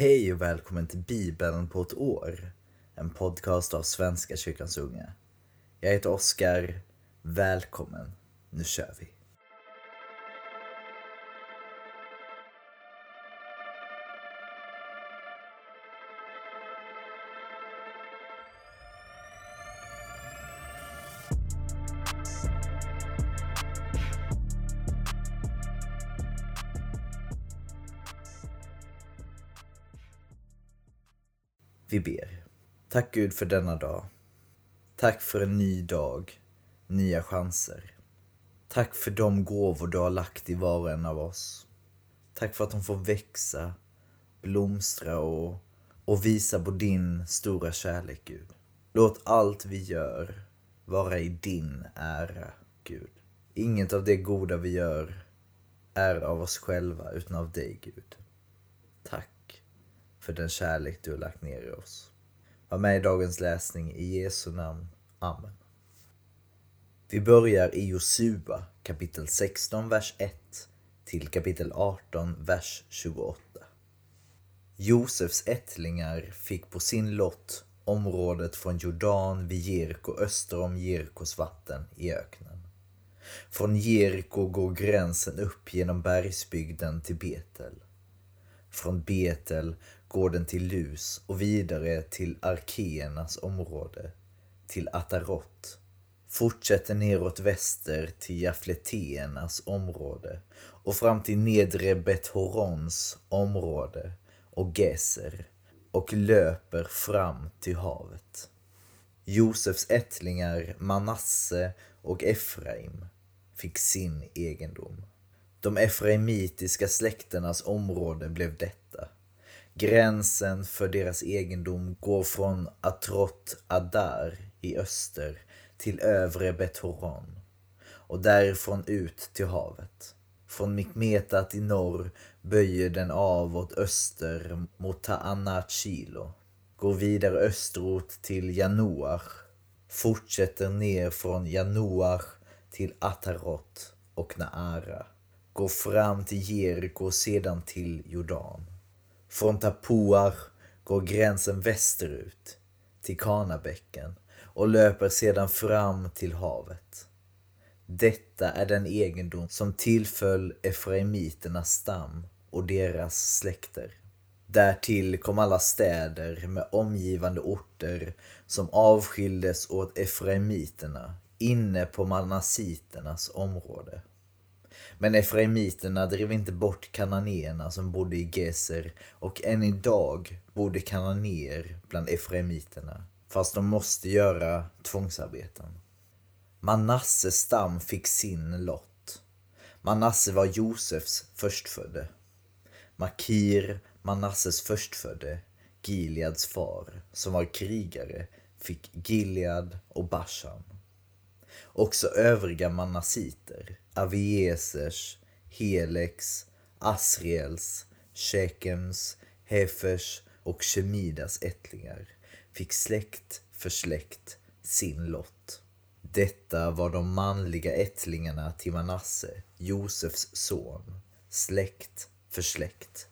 Hej och välkommen till Bibeln på ett år. En podcast av Svenska kyrkans unga. Jag heter Oskar. Välkommen. Nu kör vi. Tack Gud för denna dag. Tack för en ny dag, nya chanser. Tack för de gåvor du har lagt i var och en av oss. Tack för att de får växa, blomstra och, och visa på din stora kärlek Gud. Låt allt vi gör vara i din ära, Gud. Inget av det goda vi gör är av oss själva utan av dig, Gud. Tack för den kärlek du har lagt ner i oss. Var med i dagens läsning i Jesu namn. Amen. Vi börjar i Josua kapitel 16, vers 1 till kapitel 18, vers 28. Josefs ättlingar fick på sin lott området från Jordan vid Jeriko öster om Jerikos vatten i öknen. Från Jeriko går gränsen upp genom bergsbygden till Betel. Från Betel går den till Lus och vidare till Arkeernas område, till Atarot. Fortsätter neråt väster till Jafleteernas område och fram till nedre Bethorons område och Geser och löper fram till havet. Josefs ättlingar Manasse och Efraim fick sin egendom. De efraimitiska släkternas område blev detta. Gränsen för deras egendom går från Atrot Adar i öster till övre Bethoron och därifrån ut till havet. Från Mikmetat i norr böjer den av åt öster mot Taanat Shilo, går vidare österut till Januach, fortsätter ner från Januach till Atarot och Naara, går fram till Jeriko och sedan till Jordan. Från Tapuach går gränsen västerut till Kanabäcken och löper sedan fram till havet. Detta är den egendom som tillföll Efraimiternas stam och deras släkter. Därtill kom alla städer med omgivande orter som avskildes åt Efraimiterna inne på Manassiternas område. Men Efraimiterna drev inte bort kananéerna som bodde i Geser och än idag bodde kananéer bland Efraimiterna, fast de måste göra tvångsarbeten. Manasses stam fick sin lott. Manasse var Josefs förstfödde. Makir, Manasses förstfödde, Gileads far, som var krigare, fick Gilead och Bashan. Också övriga manassiter, Aviesers, Helex, Asriels, Shekems, Hefers och Shemidas ättlingar fick släkt för släkt sin lott. Detta var de manliga ättlingarna till Manasse, Josefs son, släkt för släkt.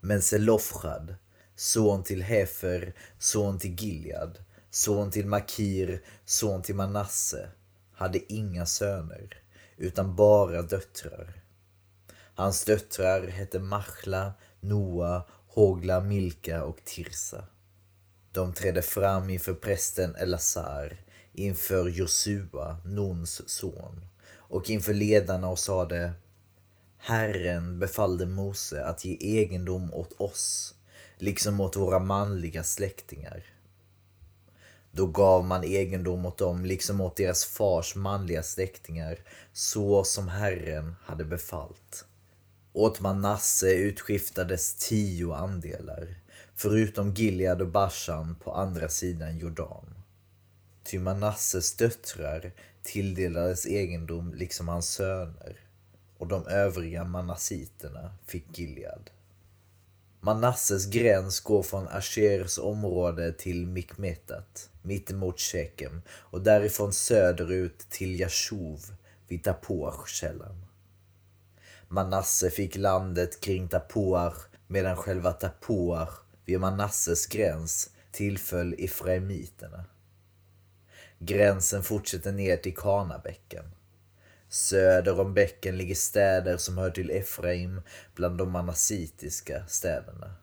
Men Selofchad, son till Hefer, son till Gilead, son till Makir, son till Manasse, hade inga söner, utan bara döttrar. Hans döttrar hette Machla, Noa, Hogla, Milka och Tirsa. De trädde fram inför prästen Elazar, inför Josua, Nons son, och inför ledarna och sade Herren befallde Mose att ge egendom åt oss, liksom åt våra manliga släktingar. Då gav man egendom åt dem, liksom åt deras fars manliga släktingar, så som Herren hade befallt. Åt Manasse utskiftades tio andelar, förutom Gilead och Bashan på andra sidan Jordan. Ty Manasses döttrar tilldelades egendom liksom hans söner och de övriga manassiterna fick Gilead. Manasses gräns går från Ashers område till Mikmetat, mittemot Shekem och därifrån söderut till Jashuv vid Tapuach-källan. Manasse fick landet kring Tapuach medan själva Tapuach vid Manasses gräns tillföll Efraimiterna. Gränsen fortsätter ner till Kanabäcken. Söder om bäcken ligger städer som hör till Efraim bland de manassitiska städerna.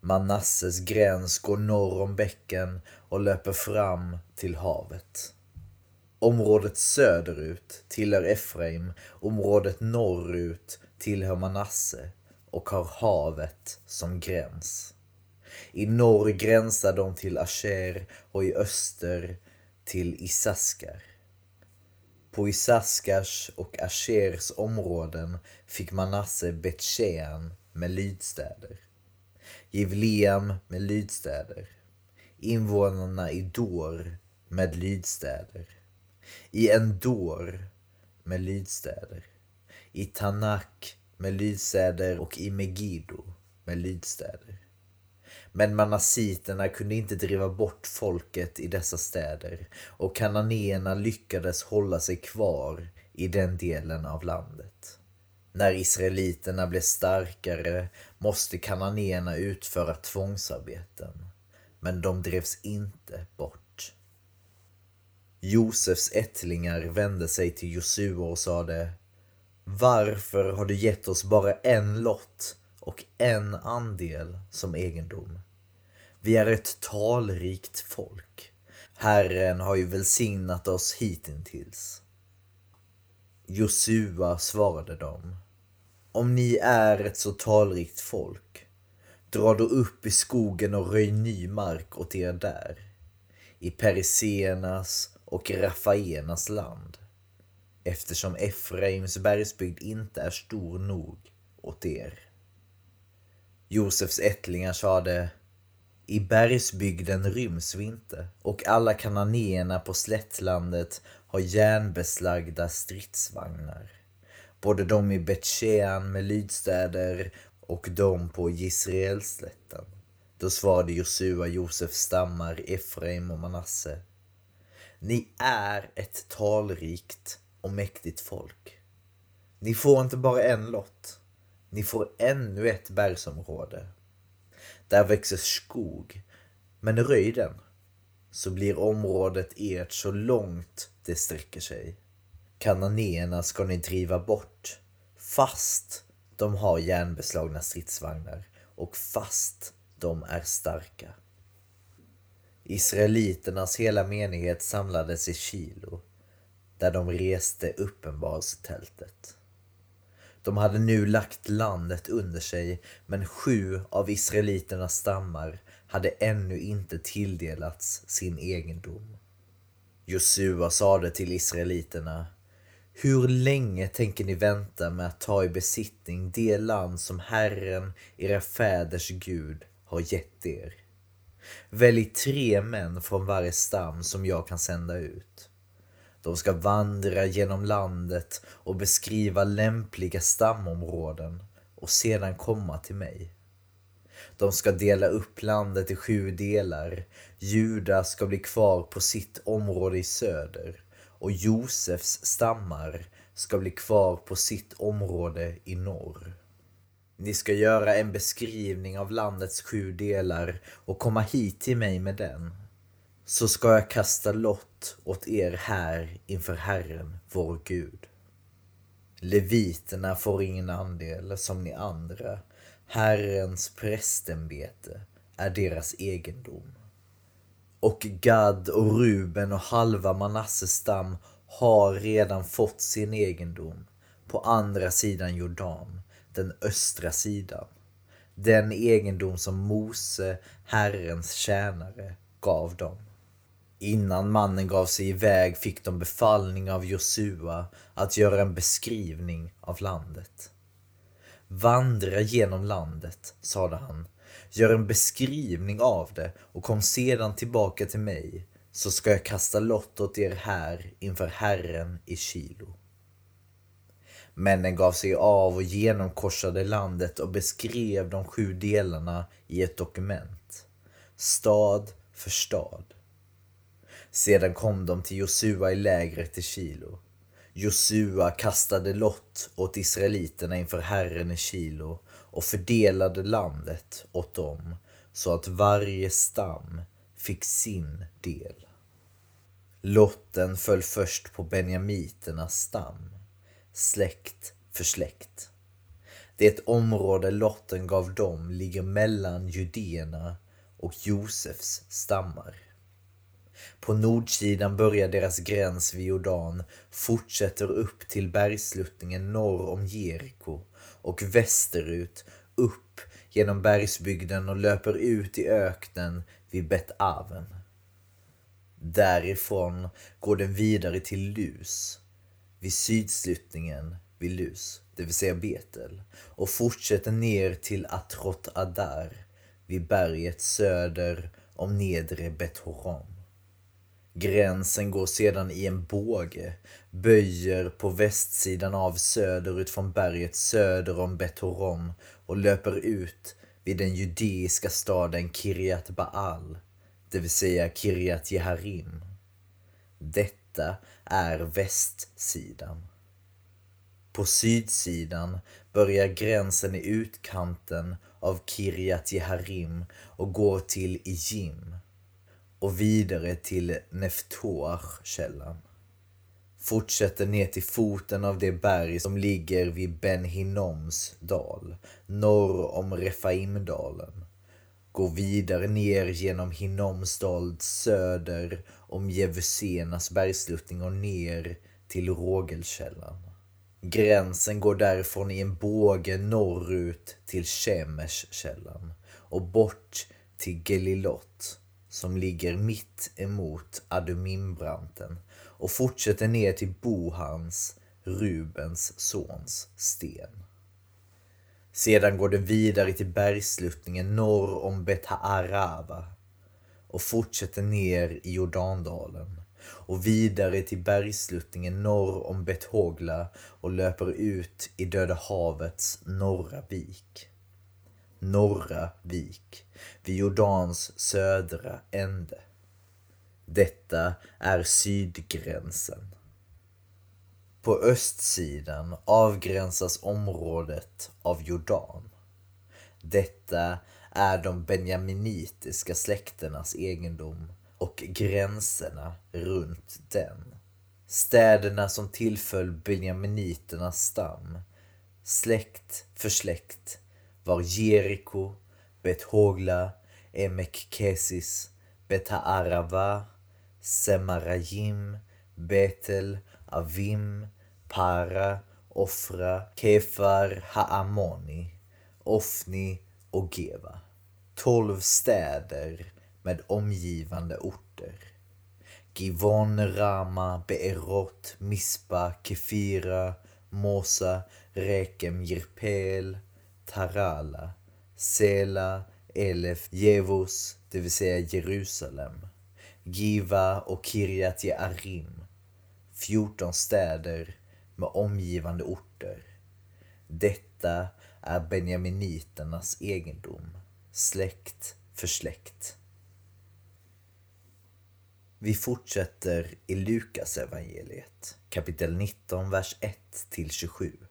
Manasses gräns går norr om bäcken och löper fram till havet. Området söderut tillhör Efraim, området norrut tillhör Manasse och har havet som gräns. I norr gränsar de till Asher och i öster till Isaskar. På Isaskars och Ashers områden fick Manasse Betshean med lydstäder. Givleam med lydstäder. Invånarna i Dor med lydstäder. I Endor med lydstäder. I Tanak med lydstäder och i Megiddo med lydstäder. Men manasiterna kunde inte driva bort folket i dessa städer och kananéerna lyckades hålla sig kvar i den delen av landet. När israeliterna blev starkare måste kananéerna utföra tvångsarbeten, men de drevs inte bort. Josefs ättlingar vände sig till Josua och sade Varför har du gett oss bara en lott och en andel som egendom? Vi är ett talrikt folk. Herren har ju välsignat oss hitintills Josua svarade dem. Om ni är ett så talrikt folk, dra då upp i skogen och röj ny mark åt er där, i Periseernas och Rafaenas land, eftersom Efraims bergsbygd inte är stor nog åt er. Josefs ättlingar sade i bergsbygden ryms vi inte och alla kananéerna på slättlandet har järnbeslagda stridsvagnar. Både de i Betshean med lydstäder och de på Israelslätten. Då svarade Josua Josefs stammar Efraim och Manasse. Ni är ett talrikt och mäktigt folk. Ni får inte bara en lott. Ni får ännu ett bergsområde där växer skog. Men röj den, så blir området ert så långt det sträcker sig. Kananéerna ska ni driva bort, fast de har järnbeslagna stridsvagnar och fast de är starka. Israeliternas hela menighet samlades i Kilo, där de reste uppenbarelsetältet. De hade nu lagt landet under sig, men sju av israeliternas stammar hade ännu inte tilldelats sin egendom. Josua sade till israeliterna hur länge tänker ni vänta med att ta i besittning det land som Herren, era fäders Gud, har gett er? Välj tre män från varje stam som jag kan sända ut. De ska vandra genom landet och beskriva lämpliga stamområden och sedan komma till mig. De ska dela upp landet i sju delar. Juda ska bli kvar på sitt område i söder och Josefs stammar ska bli kvar på sitt område i norr. Ni ska göra en beskrivning av landets sju delar och komma hit till mig med den så ska jag kasta lott åt er här inför Herren, vår Gud. Leviterna får ingen andel som ni andra. Herrens prästämbete är deras egendom. Och Gad och Ruben och halva Manasses stam har redan fått sin egendom på andra sidan Jordan, den östra sidan. Den egendom som Mose, Herrens tjänare, gav dem. Innan mannen gav sig iväg fick de befallning av Josua att göra en beskrivning av landet. Vandra genom landet, sade han. Gör en beskrivning av det och kom sedan tillbaka till mig så ska jag kasta lott åt er här inför Herren i Kilo. Männen gav sig av och genomkorsade landet och beskrev de sju delarna i ett dokument. Stad för stad. Sedan kom de till Josua i lägret i Kilo. Josua kastade lott åt israeliterna inför Herren i Kilo och fördelade landet åt dem så att varje stam fick sin del. Lotten föll först på benjamiternas stam, släkt för släkt. Det område lotten gav dem ligger mellan Judéerna och Josefs stammar. På nordsidan börjar deras gräns vid Jordan, fortsätter upp till bergsluttningen norr om Jeriko och västerut upp genom bergsbygden och löper ut i öknen vid Bet-Aven. Därifrån går den vidare till Lus, vid sydsluttningen vid Lus, det vill säga Betel, och fortsätter ner till Atrot Adar, vid berget söder om nedre Bet-Horon. Gränsen går sedan i en båge, böjer på västsidan av söderut från berget söder om Betoron och löper ut vid den judeiska staden Kiryat Baal, det vill säga Kiryat Jeharim. Detta är västsidan. På sydsidan börjar gränsen i utkanten av Kiryat Jeharim och går till Ijim och vidare till Neftoach-källan. Fortsätter ner till foten av det berg som ligger vid Ben Hinoms dal, norr om Refaimdalen. Går vidare ner genom Hinoms dal söder om Jevusenas bergsluttning och ner till Rågelkällan. Gränsen går därifrån i en båge norrut till Shemesh-källan och bort till Gelilot som ligger mitt emot Adumimbranten och fortsätter ner till Bohans, Rubens sons sten. Sedan går den vidare till bergsluttningen norr om Betaarava och fortsätter ner i Jordandalen och vidare till bergsluttningen norr om Bethogla och löper ut i Döda havets norra vik norra vik vid Jordans södra ände. Detta är sydgränsen. På östsidan avgränsas området av Jordan. Detta är de benjaminitiska släkternas egendom och gränserna runt den. Städerna som tillföll benjaminiternas stam, släkt för släkt, var Jeriko, Bet Hogla, Emek Kesis, Bet Semarajim, Betel, Avim, Para, Ofra, Kefar, Haamoni, Ofni och Geva. Tolv städer med omgivande orter. Givon, Rama, Beerot, Mispa, Kefira, Mosa, Rekem, Jirpel, Tarala, Sela, Elef, Jevus, det vill säga Jerusalem, Giva och Kirjat Jearim, 14 städer med omgivande orter. Detta är benjaminiternas egendom, släkt för släkt. Vi fortsätter i Lukas evangeliet kapitel 19, vers 1 till 27.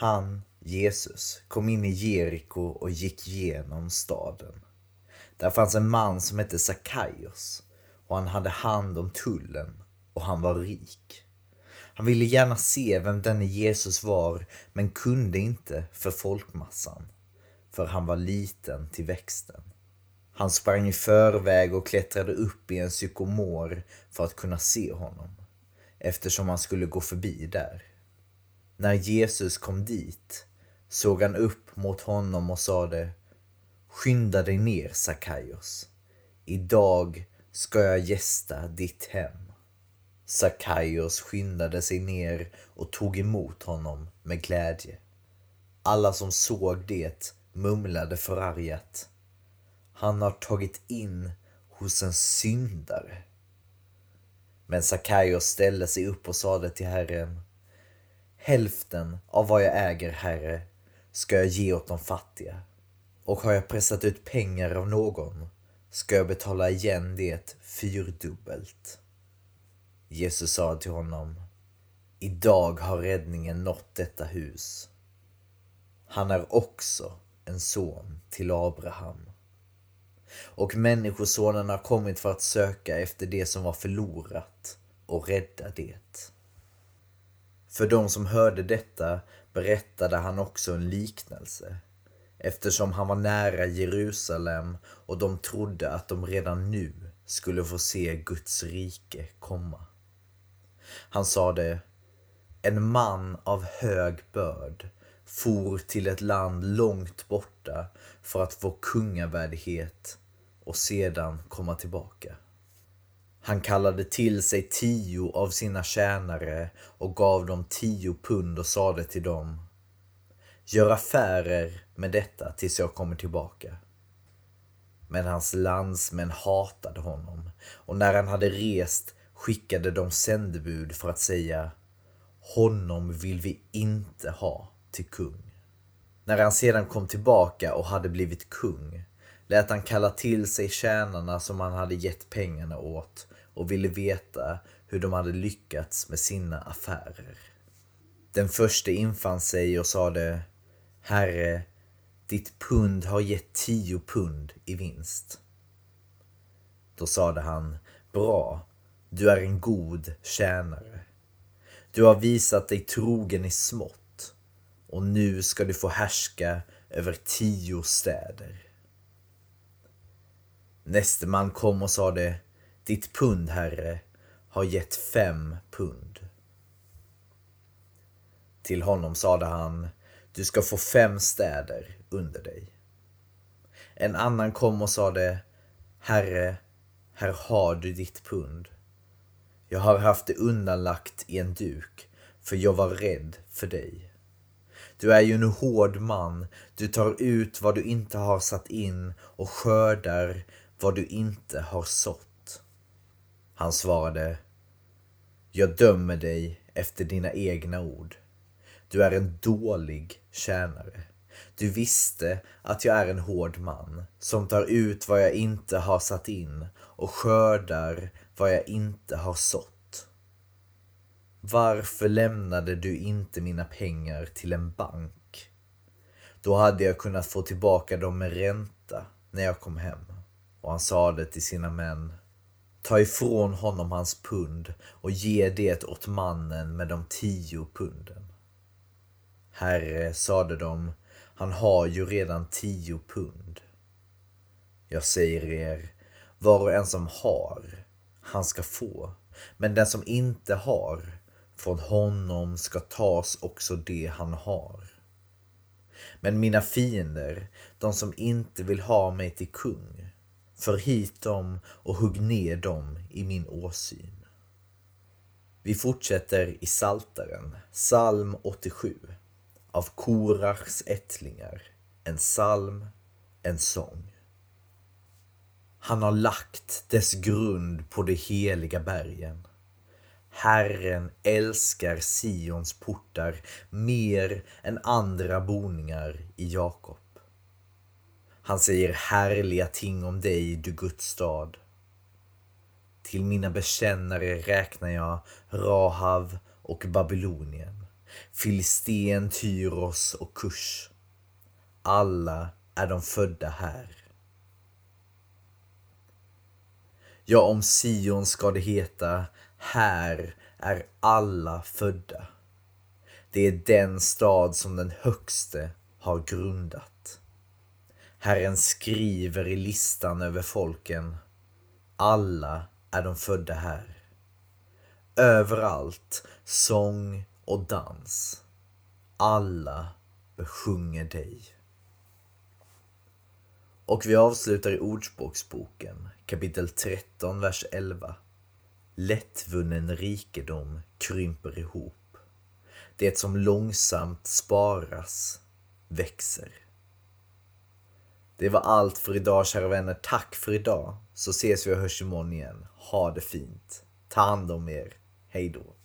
Han, Jesus, kom in i Jeriko och gick genom staden. Där fanns en man som hette Sakaios och han hade hand om tullen och han var rik. Han ville gärna se vem denne Jesus var men kunde inte för folkmassan, för han var liten till växten. Han sprang i förväg och klättrade upp i en sykomor för att kunna se honom, eftersom han skulle gå förbi där. När Jesus kom dit såg han upp mot honom och sade Skynda dig ner Sakaios. Idag ska jag gästa ditt hem. Sakaios skyndade sig ner och tog emot honom med glädje. Alla som såg det mumlade förargat. Han har tagit in hos en syndare. Men Sakaios ställde sig upp och sade till Herren Hälften av vad jag äger, Herre, ska jag ge åt de fattiga. Och har jag pressat ut pengar av någon ska jag betala igen det fyrdubbelt. Jesus sa till honom, idag har räddningen nått detta hus. Han är också en son till Abraham. Och Människosonen har kommit för att söka efter det som var förlorat och rädda det. För de som hörde detta berättade han också en liknelse eftersom han var nära Jerusalem och de trodde att de redan nu skulle få se Guds rike komma. Han sade, en man av hög börd for till ett land långt borta för att få kungavärdighet och sedan komma tillbaka. Han kallade till sig tio av sina tjänare och gav dem tio pund och sade till dem Gör affärer med detta tills jag kommer tillbaka. Men hans landsmän hatade honom och när han hade rest skickade de sändebud för att säga Honom vill vi inte ha till kung. När han sedan kom tillbaka och hade blivit kung lät han kalla till sig tjänarna som han hade gett pengarna åt och ville veta hur de hade lyckats med sina affärer. Den första infann sig och sade Herre, ditt pund har gett tio pund i vinst. Då sade han Bra, du är en god tjänare. Du har visat dig trogen i smått och nu ska du få härska över tio städer. Näste man kom och sade ditt pund, herre, har gett fem pund. Till honom sade han Du ska få fem städer under dig. En annan kom och sade Herre, här har du ditt pund. Jag har haft det undanlagt i en duk, för jag var rädd för dig. Du är ju en hård man, du tar ut vad du inte har satt in och skördar vad du inte har sått. Han svarade, jag dömer dig efter dina egna ord. Du är en dålig tjänare. Du visste att jag är en hård man som tar ut vad jag inte har satt in och skördar vad jag inte har sått. Varför lämnade du inte mina pengar till en bank? Då hade jag kunnat få tillbaka dem med ränta när jag kom hem. Och han sade till sina män Ta ifrån honom hans pund och ge det åt mannen med de tio punden. Herre, sade de, han har ju redan tio pund. Jag säger er, var och en som har, han ska få. Men den som inte har, från honom ska tas också det han har. Men mina fiender, de som inte vill ha mig till kung, för hit dem och hugg ner dem i min åsyn. Vi fortsätter i Saltaren, psalm 87 av Korachs ättlingar, en psalm, en sång. Han har lagt dess grund på de heliga bergen. Herren älskar Sions portar mer än andra boningar i Jakob. Han säger härliga ting om dig, du Guds stad. Till mina bekännare räknar jag Rahav och Babylonien, Filisten, Tyros och Kush. Alla är de födda här. Ja, om Sion ska det heta, här är alla födda. Det är den stad som den högste har grundat. Herren skriver i listan över folken. Alla är de födda här. Överallt sång och dans. Alla besjunger dig. Och vi avslutar i Ordspråksboken kapitel 13, vers 11. Lättvunnen rikedom krymper ihop. Det som långsamt sparas växer. Det var allt för idag kära vänner. Tack för idag. Så ses vi och hörs imorgon igen. Ha det fint. Ta hand om er. Hej då.